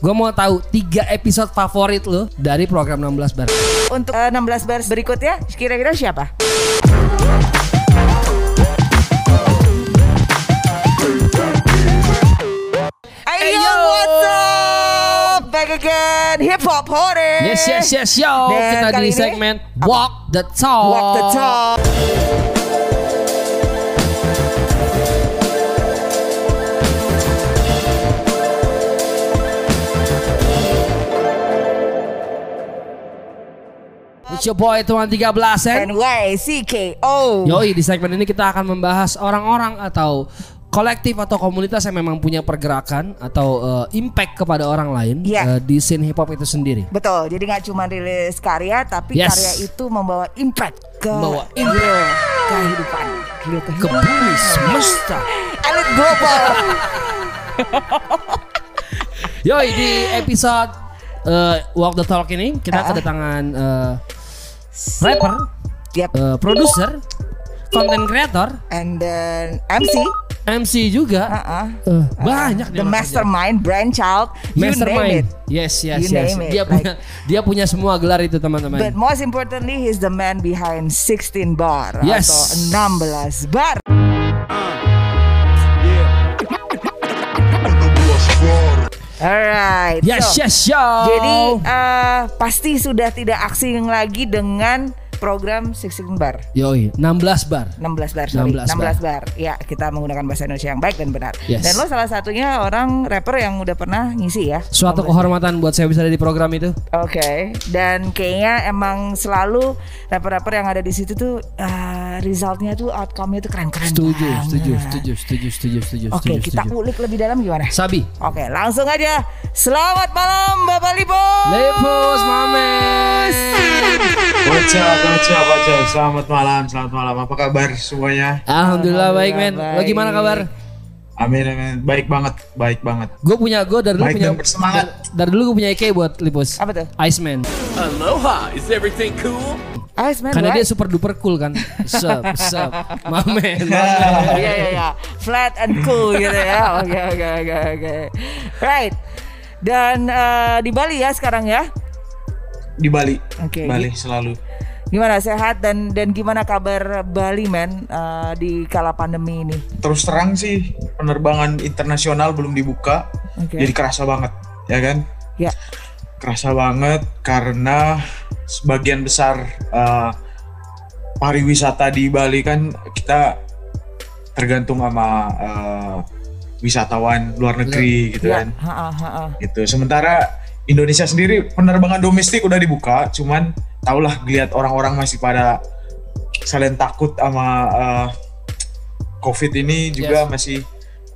Gue mau tahu tiga episode favorit lo dari program 16 bar. Untuk eh, 16 bar berikutnya kira-kira siapa? Ayo, what's up? Back again, hip hop hore. Yes yes yes yo. Dan Kita di ini, segmen apa? Walk the Talk. Walk the talk. It's your boy Tuan 13 And YCKO. Yoi di segmen ini kita akan membahas orang-orang atau kolektif atau komunitas yang memang punya pergerakan atau eh, impact kepada orang lain Iya. eh, di scene hip hop itu sendiri. Betul, jadi nggak cuma rilis karya, tapi Yes. karya itu membawa impact ke Membawa Gila, kehidupan, Gila, Ke kehidupan. bumi semesta. Elit global. Yoi di episode eh, Walk the Talk ini kita Ah. kedatangan eh, rapper, yep. eh, produser, content creator, And then MC, MC juga. uh-uh. Eh, banyak nih the mastermind, brainchild, you name Mastermind. it. Yes, yes, You yes. name it, Dia like- punya dia punya semua gelar itu teman-teman. But most importantly, he's the man behind 16 bar Yes. atau 16 bar. Alright. Yes, so, yes, yo. Jadi eh, pasti sudah tidak asing lagi dengan program 16 bar. Yoi, 16 bar. 16 bar, sorry. 16 16, bar. Ya, kita menggunakan bahasa Indonesia yang baik dan benar. Yes. Dan lo salah satunya orang rapper yang udah pernah ngisi ya. Suatu kehormatan buat saya bisa ada di program itu. Oke, dan kayaknya emang selalu rapper-rapper yang ada di situ tuh uh, resultnya tuh outcome-nya tuh keren-keren. Setuju, banget. setuju, setuju, setuju, setuju, setuju, Oke, setuju, kita setuju. ulik lebih dalam gimana? Sabi. Oke, langsung aja. Selamat malam Bapak Lipo. Lepos Mames. Up, what's up? Selamat malam, selamat malam. Apa kabar semuanya? Alhamdulillah baik men. Lo gimana kabar? Amin, amin. Baik banget, baik banget. Gue punya gue dari dulu Baik punya dan bersemangat. Dari, dari dulu gue punya IK buat Lipos. Apa tuh? Iceman. Aloha, is everything cool? Ice man, Karena right? dia super duper cool kan. Sup, sup. Mamen. Iya iya iya, flat and cool gitu ya. Oke oke oke oke. Right. Dan eh, di Bali ya sekarang ya. Di Bali. Oke, Bali di- selalu. Gimana sehat dan dan gimana kabar Bali men eh, di kala pandemi ini? Terus terang sih penerbangan internasional belum dibuka. Oke. Jadi kerasa banget, ya kan? Ya. Kerasa banget karena sebagian besar eh, pariwisata di Bali kan kita tergantung sama eh, wisatawan luar negeri gitu Ya. kan. Ha, ha, ha. gitu. Sementara Indonesia sendiri penerbangan domestik udah dibuka, cuman tahulah lihat orang-orang masih pada saling takut sama uh, COVID ini juga masih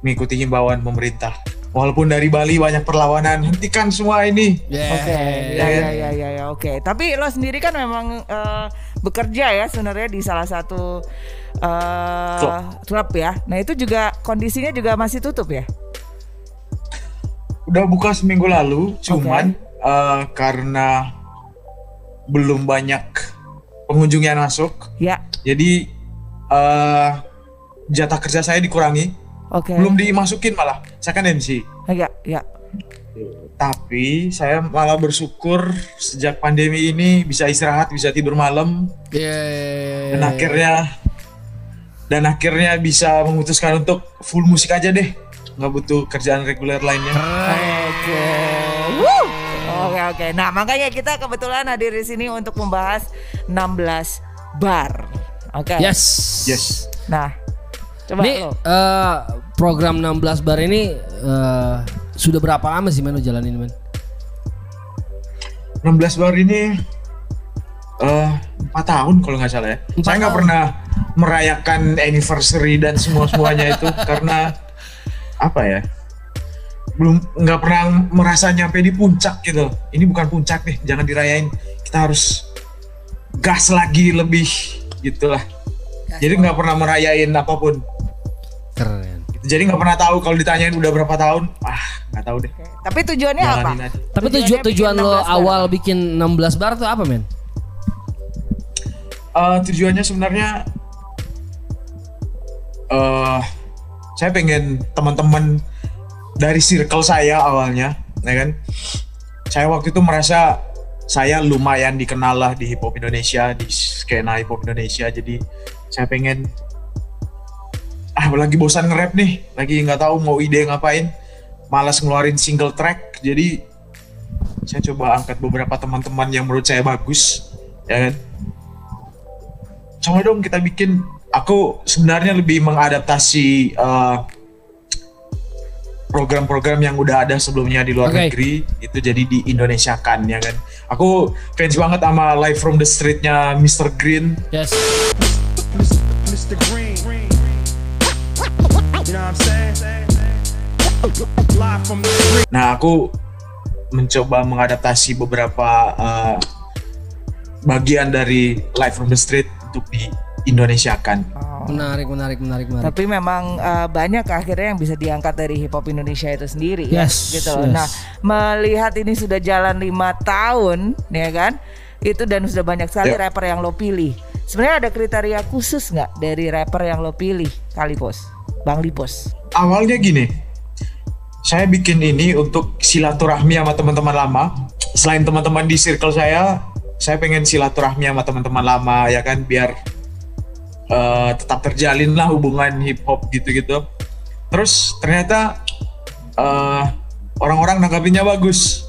mengikuti himbauan pemerintah. Walaupun dari Bali banyak perlawanan, hentikan semua ini. Yeah. Oke, ya, ya ya, ya, ya, ya, oke. Tapi lo sendiri kan memang eh, bekerja ya sebenarnya di salah satu eh, Klub. klub ya. Nah itu juga kondisinya juga masih tutup ya. Udah buka seminggu lalu, cuman uh, karena belum banyak pengunjung yang masuk, Ya, jadi uh, jatah kerja saya dikurangi. oke. Belum dimasukin malah. Saya kan MC. Ya, ya. Tapi saya malah bersyukur sejak pandemi ini bisa istirahat, bisa tidur malam Yeah. dan akhirnya dan akhirnya bisa memutuskan untuk full musik aja deh. nggak butuh kerjaan reguler lainnya. Oke. Woo. Oke. Nah makanya kita kebetulan hadir di sini untuk membahas 16 bar. Oke. Yes. Yes. Nah, coba Ini lo. eh, program 16 bar ini eh, sudah berapa lama sih men lo jalanin men? 16 bar ini eh empat tahun kalau nggak salah ya. Saya nggak pernah merayakan anniversary dan semua semuanya itu karena apa ya? Belum nggak pernah merasa nyampe di puncak gitu. Ini bukan puncak nih, jangan dirayain. Kita harus gas lagi lebih gitulah. Jadi nggak pernah merayain apa pun. Keren. Jadi nggak pernah tahu kalau ditanyain udah berapa tahun. Ah nggak tahu deh. Tapi tujuannya apa? Jalanin aja. Tapi tuju Tujuannya tujuan bikin lo 16 bar. awal bikin 16 bar tuh apa men? Eh, tujuannya sebenarnya eh saya pengen teman-teman dari circle saya awalnya ya kan? Saya waktu itu merasa saya lumayan dikenal lah di hip hop Indonesia di skena hip hop Indonesia. Jadi saya pengen ah lagi bosan nge-rap nih lagi nggak tahu mau ide ngapain. Malas ngeluarin single track. Jadi saya coba angkat beberapa teman-teman yang menurut saya bagus ya kan? Coba dong kita bikin aku sebenarnya lebih mengadaptasi uh, program-program yang udah ada sebelumnya di luar Oke. negeri itu jadi di Indonesia kan ya kan aku fans banget sama Live from the Street-nya Mr. Green Yes. Mr. Green. You know what I'm saying? Live from the street. Nah, aku mencoba mengadaptasi beberapa uh, bagian dari Live from the Street untuk di Indonesia kan. Menarik, menarik, menarik, menarik. Tapi memang uh, banyak akhirnya yang bisa diangkat dari hip hop Indonesia itu sendiri ya, Yes, gitu. loh. yes. Nah, melihat ini sudah jalan lima tahun, ya kan? Itu dan sudah banyak sekali Ya. rapper yang lo pilih. Sebenarnya ada kriteria khusus nggak dari rapper yang lo pilih, Kalipos, Bang Lipos? Awalnya gini, saya bikin ini untuk silaturahmi sama teman-teman lama. Selain teman-teman di circle saya, saya pengen silaturahmi sama teman-teman lama ya kan biar eh, tetap terjalin lah hubungan hip hop gitu-gitu. Terus ternyata eh, orang-orang nanggapinnya bagus.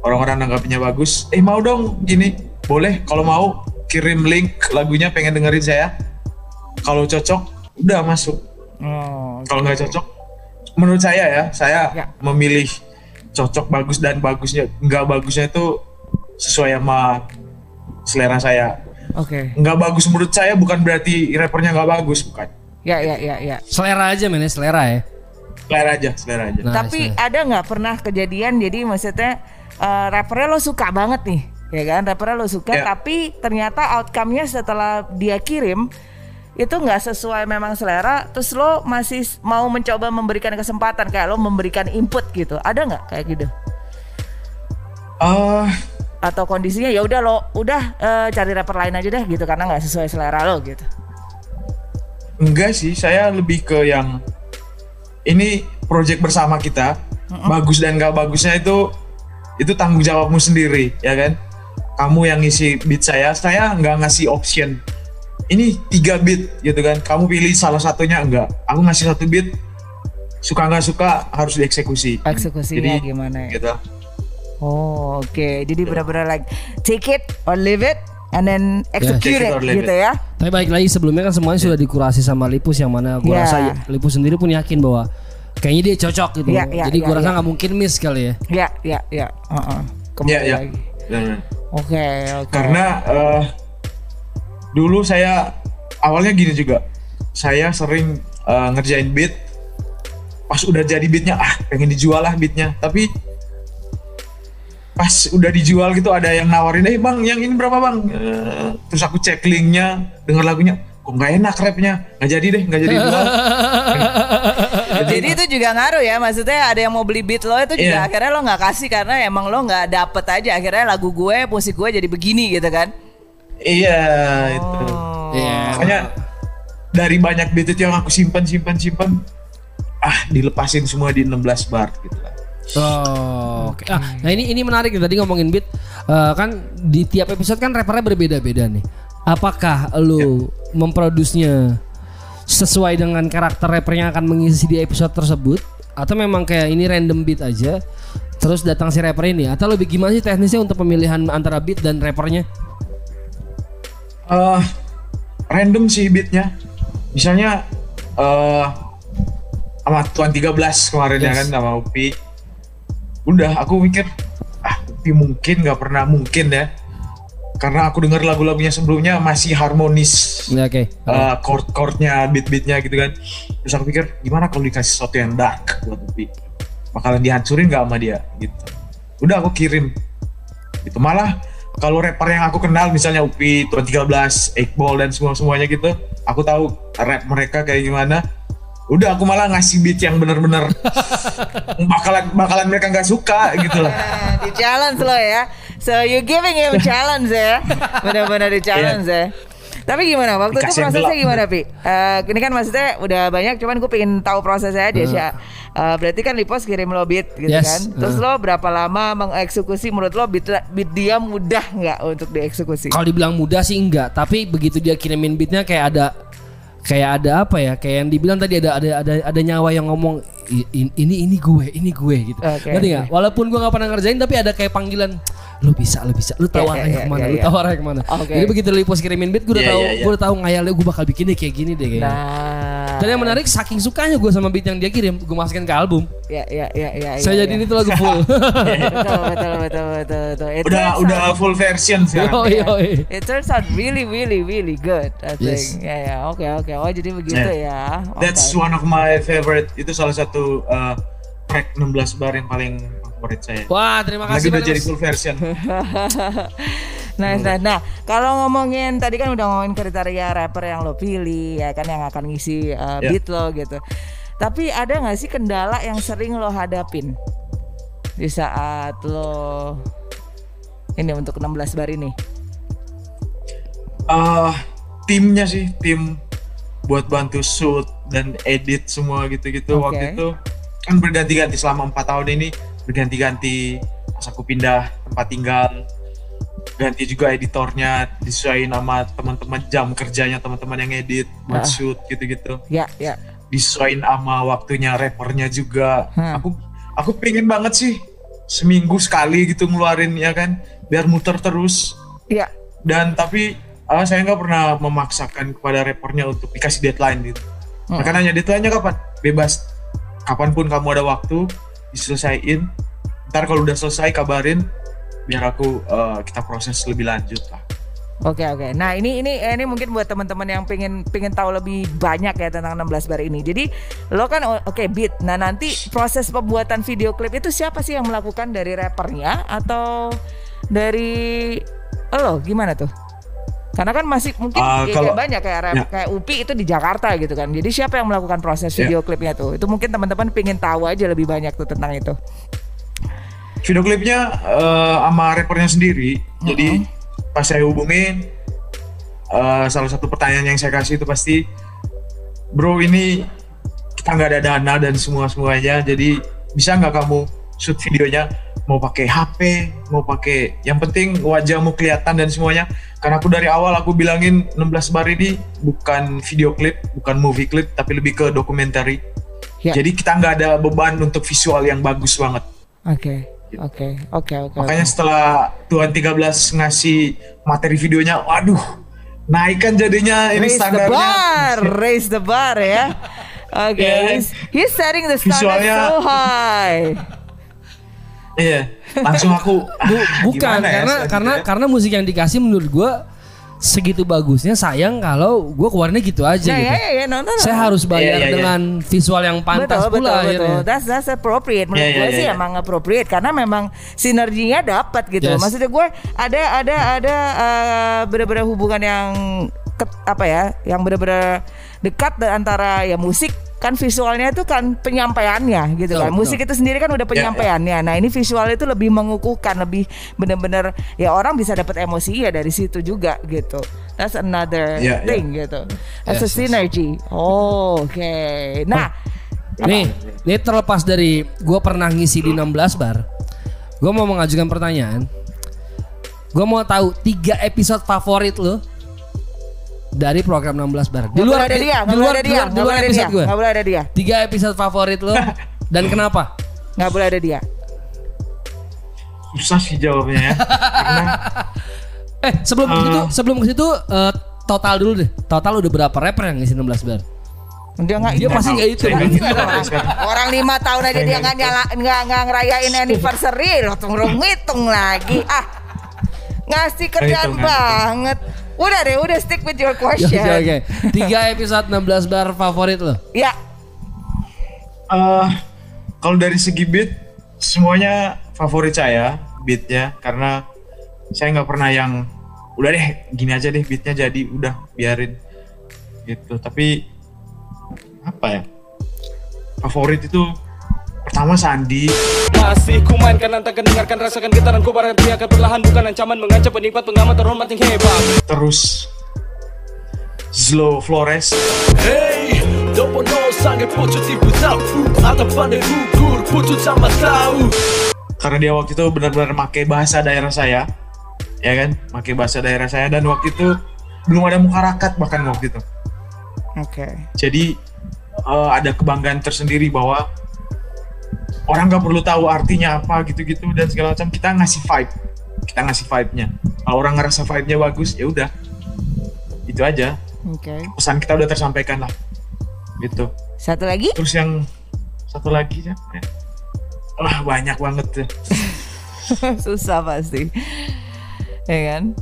Orang-orang nanggapinnya bagus. Eh mau dong gini, boleh kalau mau kirim link lagunya pengen dengerin saya. Kalau cocok, udah masuk Oh, kalau nggak cocok menurut saya ya saya Ya. memilih cocok bagus dan bagusnya nggak bagusnya itu sesuai sama selera saya Oke. nggak bagus menurut saya bukan berarti rappernya nggak bagus bukan Ya, ya, ya, ya. Selera aja men, ya, selera ya. selera aja selera aja Nah, Tapi saya- ada nggak pernah kejadian jadi maksudnya eh, rappernya lo suka banget nih, ya kan? Rappernya lo suka, Ya. tapi ternyata outcome-nya setelah dia kirim itu nggak sesuai memang selera, terus lo masih mau mencoba memberikan kesempatan kayak lo memberikan input gitu, ada nggak kayak gitu? Eh, Atau kondisinya ya udah lo udah eh, cari rapper lain aja deh gitu. Karena nggak sesuai selera lo gitu. enggak sih saya lebih ke yang ini project bersama kita bagus dan nggak bagusnya itu itu tanggung jawabmu sendiri ya kan? Kamu yang ngisi beat saya saya nggak ngasih option. Ini tiga beat gitu kan? Kamu pilih salah satunya enggak aku ngasih satu beat suka nggak suka harus dieksekusi. Eksekusinya Jadi, gimana ya? gitu Oh, oke. Jadi benar-benar like take it or leave it and then execute Take it it or leave gitu ya. Tapi balik lagi sebelumnya kan semuanya sudah dikurasi sama Lipus yang mana gue Ya. rasa Lipus sendiri pun yakin bahwa kayaknya dia cocok gitu. Ya, ya, Jadi ya, gue rasa ya. nggak mungkin miss kali ya. Ya, ya, ya. Heeh. Kembali ya ya lagi. Dan- Oke, oke. karena eh, dulu saya awalnya gini juga saya sering eh, ngerjain beat pas udah jadi beatnya ah pengen dijual lah beatnya tapi pas udah dijual gitu ada yang nawarin eh bang yang ini berapa bang Eh, terus aku cek linknya denger lagunya kok nggak enak rapnya nggak jadi deh nggak jadi jual Jadi itu juga ngaruh ya, maksudnya ada yang mau beli beat lo itu juga Iya. akhirnya lo nggak kasih karena emang lo nggak dapet aja akhirnya lagu gue, musik gue jadi begini gitu kan? iya itu Iya. makanya dari banyak beat itu yang aku simpan simpan simpan ah dilepasin semua di 16 bar gitu lah Oh, oke. Ah, nah ini ini menarik tadi ngomongin beat Eh, kan di tiap episode kan rappernya berbeda-beda nih. Apakah lu memproduksinya sesuai dengan karakter rapper yang akan mengisi di episode tersebut atau memang kayak ini random beat aja terus datang si rapper ini atau lebih gimana sih teknisnya untuk pemilihan antara beat dan rappernya? eh random sih beatnya misalnya eh sama Tuan 13 kemarin ya Yes. kan sama Upi udah aku mikir ah Upi mungkin nggak pernah mungkin ya. Karena aku dengar lagu-lagunya sebelumnya masih harmonis Ya, Oke. eh, chord-chordnya beat-beatnya gitu kan. Terus aku pikir gimana kalau dikasih sesuatu yang dark buat Upi bakalan dihancurin nggak sama dia? Gitu. Udah aku kirim. Itu malah kalau rapper yang aku kenal misalnya Upi, Tuan 13, Ekbol dan semua semuanya gitu aku tahu rap mereka kayak gimana udah aku malah ngasih beat yang bener-bener bakalan bakalan mereka nggak suka gitu lah Nah, di challenge lo ya. So you giving him challenge ya. Benar-benar di challenge ya. Tapi gimana waktu itu Dikasih yang prosesnya gelap. gimana Pi? Eh, ini kan maksudnya udah banyak, cuman gue pengen tahu prosesnya aja sih. Eh, berarti kan Lipos kirim lo beat gitu Yes, kan. Terus uh. lo berapa lama mengeksekusi menurut lo beat, beat dia mudah nggak untuk dieksekusi? Kalau dibilang mudah sih enggak, tapi begitu dia kirimin beatnya kayak ada kayak ada apa ya? Kayak yang dibilang tadi ada ada ada ada nyawa yang ngomong "I- in- ini ini gue, ini gue gitu. Oke, Ngerti nggak? oke. Walaupun gue nggak pernah ngerjain tapi ada kayak panggilan lu bisa, lu bisa, lu tahu Ya, ya, arahnya ya, ke mana, ya, lu ya. tahu arahnya ke mana. Oke. Jadi begitu Lipos kirimin beat, gue udah Iya, tahu, iya, iya. gue udah tahu ngayalnya gue bakal bikin deh kayak gini deh kayaknya. Nah, Dan yang menarik saking sukanya gue sama beat yang dia kirim, gue masukin ke album. ya ya ya ya. Saya ya, jadiin ya. itu lagu full. betul betul betul betul betul. It Udah udah out- full version sekarang. Yoi, yoi. It turns out really really really good. I think. Yes. Ya ya oke oke. Oh jadi begitu Yeah. ya. Oke. That's one of my favorite. Itu salah satu uh, track 16 bar yang paling favorit saya. Wah, terima Lagi kasih udah banyak. jadi full version. Nah, nah, nah, kalau ngomongin tadi kan udah ngomongin kriteria rapper yang lo pilih ya kan yang akan ngisi uh, Ya. beat lo gitu. Tapi ada nggak sih kendala yang sering lo hadapin di saat lo ini untuk 16 bar ini? Ah, timnya sih, tim buat bantu shoot dan edit semua gitu-gitu Oke. waktu itu kan berganti-ganti selama empat tahun ini berganti-ganti pas aku pindah tempat tinggal ganti juga editornya disesuaikan sama teman-teman jam kerjanya teman-teman yang edit buat Ah. shoot gitu-gitu Ya, ya. disesuaikan sama waktunya rappernya juga Hmm. aku aku pengen banget sih seminggu sekali gitu ngeluarin ya kan biar muter terus Ya. dan tapi ah, saya nggak pernah memaksakan kepada rappernya untuk dikasih deadline gitu. Hmm. Mereka nanya deadline-nya kapan? Bebas. Kapan pun kamu ada waktu diselesaikan. Ntar kalau udah selesai kabarin biar aku eh, kita proses lebih lanjut lah. Oke oke. Nah ini ini ini mungkin buat teman-teman yang pengen pengen tahu lebih banyak ya tentang 16 bar ini. Jadi lo kan oke beat. Nah nanti proses pembuatan video klip itu siapa sih yang melakukan dari rappernya atau dari lo gimana tuh? Karena kan masih mungkin ya, kalau- kayak banyak kayak rap, ya. kayak Upi itu di Jakarta gitu kan. Jadi siapa yang melakukan proses Ya. video klipnya tuh? Itu mungkin teman-teman pengen tahu aja lebih banyak tuh tentang itu. Video klipnya eh, sama rappernya sendiri. Jadi pas saya hubungin eh, salah satu pertanyaan yang saya kasih itu pasti bro ini kita nggak ada dana dan semua semuanya jadi bisa nggak kamu shoot videonya mau pakai HP mau pakai yang penting wajahmu kelihatan dan semuanya karena aku dari awal aku bilangin 16 bar ini bukan video klip bukan movie klip tapi lebih ke dokumenter Ya. jadi kita nggak ada beban untuk visual yang bagus banget Oke. Oke, oke, oke. Makanya setelah Tuhan 13 ngasih materi videonya, waduh, naikkan jadinya ini raise the standarnya. bar, raise the bar ya. Oke, Yeah. he's, he's setting the standard Visualnya- so high. Iya, langsung aku ah, Bu- bukan gimana ya karena selanjutnya? karena karena musik yang dikasih menurut gua segitu bagusnya sayang kalau gua keluarnya gitu aja Nah, gitu. ya, ya, ya, no, no, no. Saya harus bayar Iya, iya, iya. dengan visual yang pantas betul, pula betul, betul. That's that's appropriate. Menurut Iya, gue iya, sih iya. emang appropriate karena memang sinerginya dapat gitu. Yes. Maksudnya gue ada ada ada uh, benar-benar hubungan yang ket- apa ya, yang benar-benar dekat de- antara ya musik kan visualnya itu kan penyampaiannya gitu Betul, kan. Musik itu sendiri kan udah Ya, penyampaiannya. Nah, ini visual itu lebih mengukuhkan, lebih benar-benar ya orang bisa dapat emosi ya dari situ juga gitu. That's another Ya, ya. thing gitu. That's a Yes, yes. synergy. Oh, oke. Nah, Nih, ini terlepas dari gua pernah ngisi di 16 bar. Gua mau mengajukan pertanyaan. Gua mau tahu tiga episode favorit lo dari program 16 bar. Di luar ada dia, di luar ada di dia, luar, di luar episode dia, gue. boleh ada dia, Tiga episode favorit lo dan kenapa? nggak boleh ada dia. susah sih jawabnya ya. Karena Eh, sebelum ke Eh. situ, sebelum ke situ eh, total dulu deh. Total udah berapa rapper yang ngisi 16 bar? Dia nggak Dia pasti nggak itu. Orang lima tahun aja dia nggak nyala, nggak nggak ngerayain anniversary, lo tunggu ngitung lagi. Ah, ngasih kerjaan banget. Udah deh, udah stick with your question. Oke, oke. Tiga episode 16 bar favorit lo. Ya, eh, kalau dari segi beat semuanya favorit saya beatnya karena saya nggak pernah yang udah deh gini aja deh beatnya jadi udah biarin gitu tapi apa ya favorit itu pertama Sandi. Masih ku mainkan antakan dengarkan rasakan getaran kobaran teriakan perlahan bukan ancaman mengancam penipat pengamat terhormat yang hebat Terus Zlo Flores. Hey dopo no sange ibu tahu Atau pandai gugur pucut sama tahu karena dia waktu itu benar-benar pakai bahasa daerah saya ya kan? Pakai bahasa daerah saya dan waktu itu belum ada mukarakat bahkan waktu itu. Oke. Okay. jadi uh, ada kebanggaan tersendiri bahwa orang nggak perlu tahu artinya apa gitu-gitu dan segala macam kita ngasih vibe. Kita ngasih vibe-nya. Kalau orang ngerasa vibe-nya bagus ya udah. Itu aja. Oke. pesan kita udah tersampaikan lah. Gitu. Satu lagi? terus yang satu lagi ya? Wah banyak banget tuh Susah pasti. Ya kan?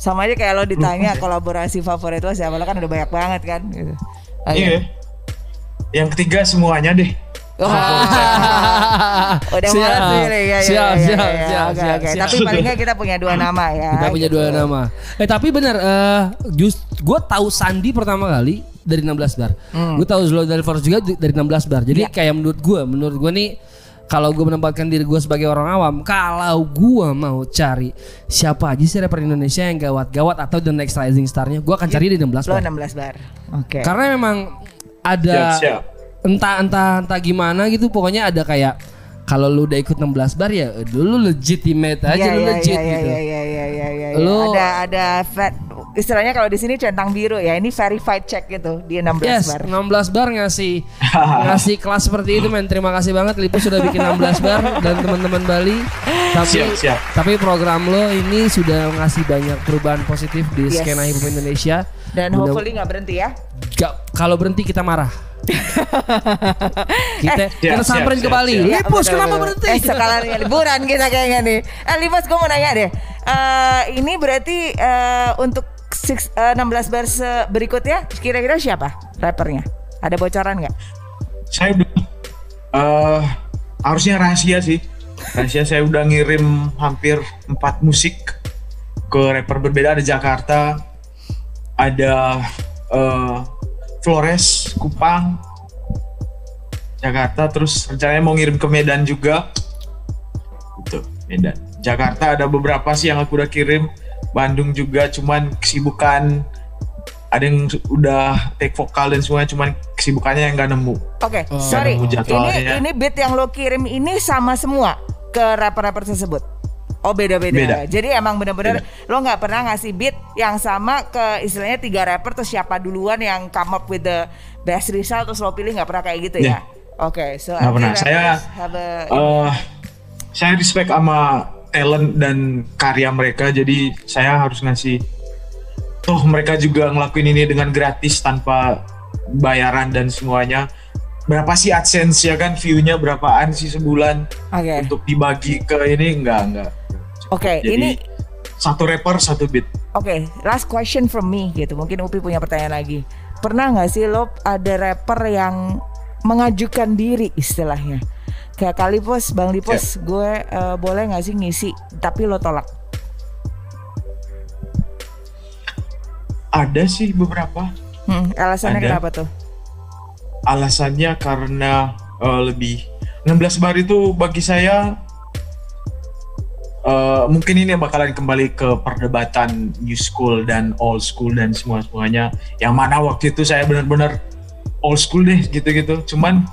Sama aja kayak lo ditanya kolaborasi favorit lo siapa? Lo kan udah banyak banget kan? Gitu. Iya. Yang ketiga semuanya deh Wah, udah Siap. malas nih. Ya, ya, Siap, ya, ya, siap, ya. siap, Oke, siap, oke. siap. Tapi paling nggak kita punya dua nama ya. Kita punya gitu. dua nama. Eh tapi benar eh just gue tahu Sandi pertama kali dari 16 bar. Gue tahu Zlo Delvers juga di- dari 16 bar. Jadi Hmm. Ya. kayak menurut gue, menurut gue nih kalau gue menempatkan diri gue sebagai orang awam, kalau gue mau cari siapa aja sih rapper Indonesia yang gawat-gawat atau the next rising star-nya, gue akan cari di 16 Lo bar. 16 bar. Oke. Karena memang ada siap siap entah entah entah gimana gitu pokoknya ada kayak kalau lu udah ikut 16 bar ya dulu legitimate aja Iya, lu iya, legit iya, gitu. Iya iya iya iya iya. iya. Lu- Ada ada vet- istilahnya kalau di sini centang biru ya. Ini verified check gitu di 16 Yes, bar. 16 bar ngasih ngasih kelas seperti itu men. Terima kasih banget Lipo sudah bikin 16 bar dan teman-teman Bali. Tapi Siap, siap. tapi program lo ini sudah ngasih banyak perubahan positif di Yes. skena hip hop Indonesia. Dan Mudah- hopefully nggak berhenti ya. Gak- kalau berhenti kita marah. kita kita siap, samperin ke siap, Bali. siap. Iya, Lipus betul, kenapa betul. berhenti? Eh sekalian ya, liburan kita kayaknya nih. Eh Lipus gue mau nanya deh. Eh ini berarti eh, untuk six- eh, 16 bar se- berikutnya kira-kira siapa rappernya? Ada bocoran nggak? saya udah eh harusnya rahasia sih rahasia saya udah ngirim hampir empat musik ke rapper berbeda ada Jakarta ada eh, Flores Kupang Jakarta terus rencananya mau ngirim ke Medan juga itu Medan Jakarta ada beberapa sih yang aku udah kirim Bandung juga cuman kesibukan ada yang udah take vokal dan semuanya cuman kesibukannya yang nggak nemu Oke, sorry. nemu Ini ini beat yang lo kirim ini sama semua ke rapper-rapper tersebut. Oh beda-beda. Beda. Jadi emang bener-bener Beda. lo nggak pernah ngasih beat yang sama ke istilahnya tiga rapper terus siapa duluan yang come up with the best result terus lo pilih nggak pernah kayak gitu ya? Iya. Oke, so Nggak pernah. Saya, have a- Eh, saya respect sama talent dan karya mereka jadi saya harus ngasih toh mereka juga ngelakuin ini dengan gratis tanpa bayaran dan semuanya berapa sih AdSense ya kan view-nya berapaan sih sebulan Oke. untuk dibagi ke ini enggak enggak Oke, jadi ini satu rapper satu beat Oke, last question from me gitu. Mungkin Upi punya pertanyaan lagi. Pernah nggak sih lo ada rapper yang mengajukan diri istilahnya? Kayak Kalipos, Bang Lipos, gue eh, boleh nggak sih ngisi, tapi lo tolak. ada sih beberapa Hmm, alasannya Ada. kenapa tuh? alasannya karena eh, lebih 16 bar itu bagi saya eh, mungkin ini bakalan kembali ke perdebatan new school dan old school dan semua semuanya yang mana waktu itu saya benar-benar old school deh gitu-gitu. Cuman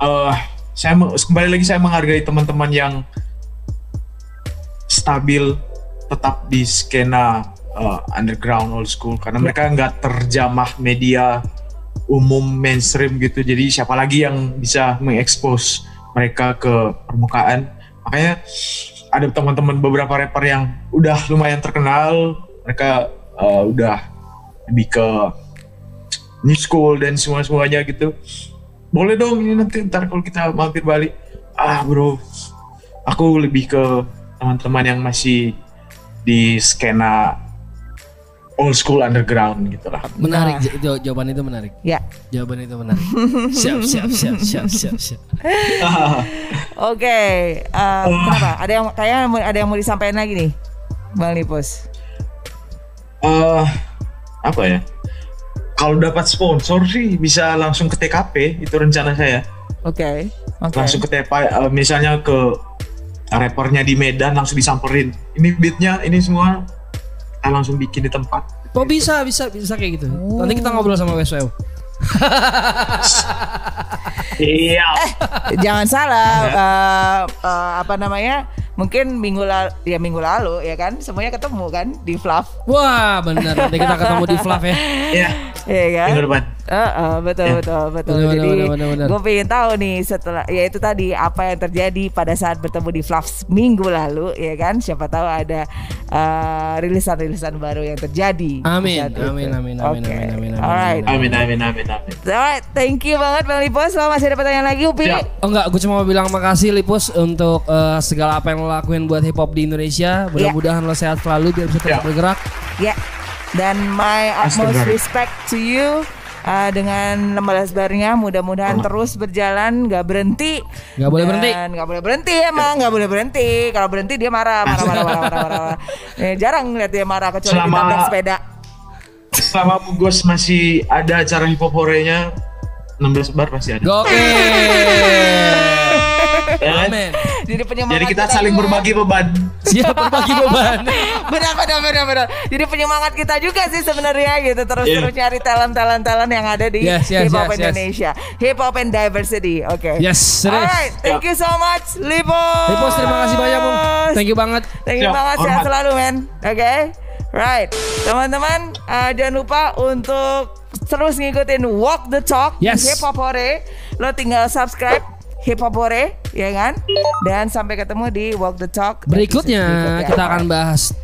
eh saya kembali lagi saya menghargai teman-teman yang stabil tetap di skena eh, underground old school. Karena mereka nggak terjamah media umum mainstream gitu. Jadi siapa lagi yang bisa mengekspos mereka ke permukaan? Makanya ada teman-teman beberapa rapper yang udah lumayan terkenal mereka uh, udah lebih ke new school dan semua semuanya gitu. Boleh dong ini nanti ntar kalau kita mampir balik. Ah bro aku lebih ke teman-teman yang masih di skena old school underground gitu lah Menarik j- jaw- jawaban itu menarik. Ya, Jawaban itu menarik. siap siap siap siap siap siap. oke. eh, kenapa? Ada yang kayaknya mau- ada yang mau disampaikan lagi nih, Bang Lipos. eh apa ya? Kalau dapat sponsor sih bisa langsung ke TKP itu rencana saya. Oke, oke. Langsung ke TKP eh, misalnya ke rappernya di Medan langsung disamperin. Ini beatnya ini semua kita langsung bikin di tempat. Oh bisa bisa bisa kayak gitu. Nanti kita ngobrol sama WSW. Iya. Jangan salah eh, eh, apa namanya? Mungkin minggu lalu ya minggu lalu ya kan semuanya ketemu kan di Fluff. Wah bener nanti kita ketemu di Fluff ya. Iya. Iya kan? Minggu depan. Heeh, betul Ya. betul betul. Benar, Jadi gue pengen tahu nih setelah ya itu tadi apa yang terjadi pada saat bertemu di Fluffs minggu lalu ya kan? Siapa tahu ada eh, rilisan-rilisan baru yang terjadi. Amin, amin, amin, amin, Oke. amin, amin, amin, Alright. Amin amin amin amin. Alright, thank you banget Bang Lipos. Kalau masih ada pertanyaan lagi, Upi. Siap. Oh enggak, gue cuma mau bilang makasih Lipus untuk eh, segala apa yang lo lakuin buat hip hop di Indonesia. Mudah-mudahan lo sehat selalu biar bisa tetap Ya. bergerak. Ya. Dan my utmost respect to you. Uh, dengan 16 barnya mudah-mudahan terus berjalan nggak berhenti Nggak boleh berhenti. nggak boleh berhenti emang nggak boleh berhenti kalau berhenti dia marah marah marah marah marah, marah, marah. Eh, jarang lihat dia marah kecuali Selama- ditabrak sepeda Selama Bugos masih ada acara hip hop horenya 16 bar pasti ada. Gokil. Ya kan? Amin. Jadi penyemangat Jadi kita saling juga. berbagi beban. Siap berbagi beban. benar benar benar benar jadi penyemangat kita juga sih sebenarnya gitu terus Iya. terus nyari talent talent talent yang ada di Yes, yes, hip hop yes, yes. Indonesia hip hop and diversity oke Yes, serius. alright thank you so much Lipos Lipos terima kasih banyak Bung. Thank you banget. Thank you Siap, banget sehat selalu men Oke Right Teman-teman uh, Jangan lupa untuk Terus ngikutin Walk the Talk Yes. Hip Hop Hore Lo tinggal subscribe Hip Hop Hore Ya kan Dan sampai ketemu di Walk the Talk Berikutnya episode kita akan bahas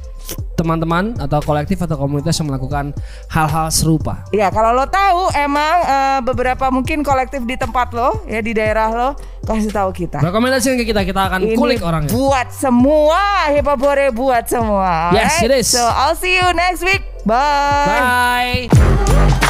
teman-teman atau kolektif atau komunitas yang melakukan hal-hal serupa. Ya kalau lo tahu emang eh, beberapa mungkin kolektif di tempat lo ya di daerah lo kasih tahu kita. Rekomendasikan ke kita, kita akan Ini kulik orangnya. buat semua hip hop hore buat semua. Yes, alright? it is. So I'll see you next week. Bye. Bye.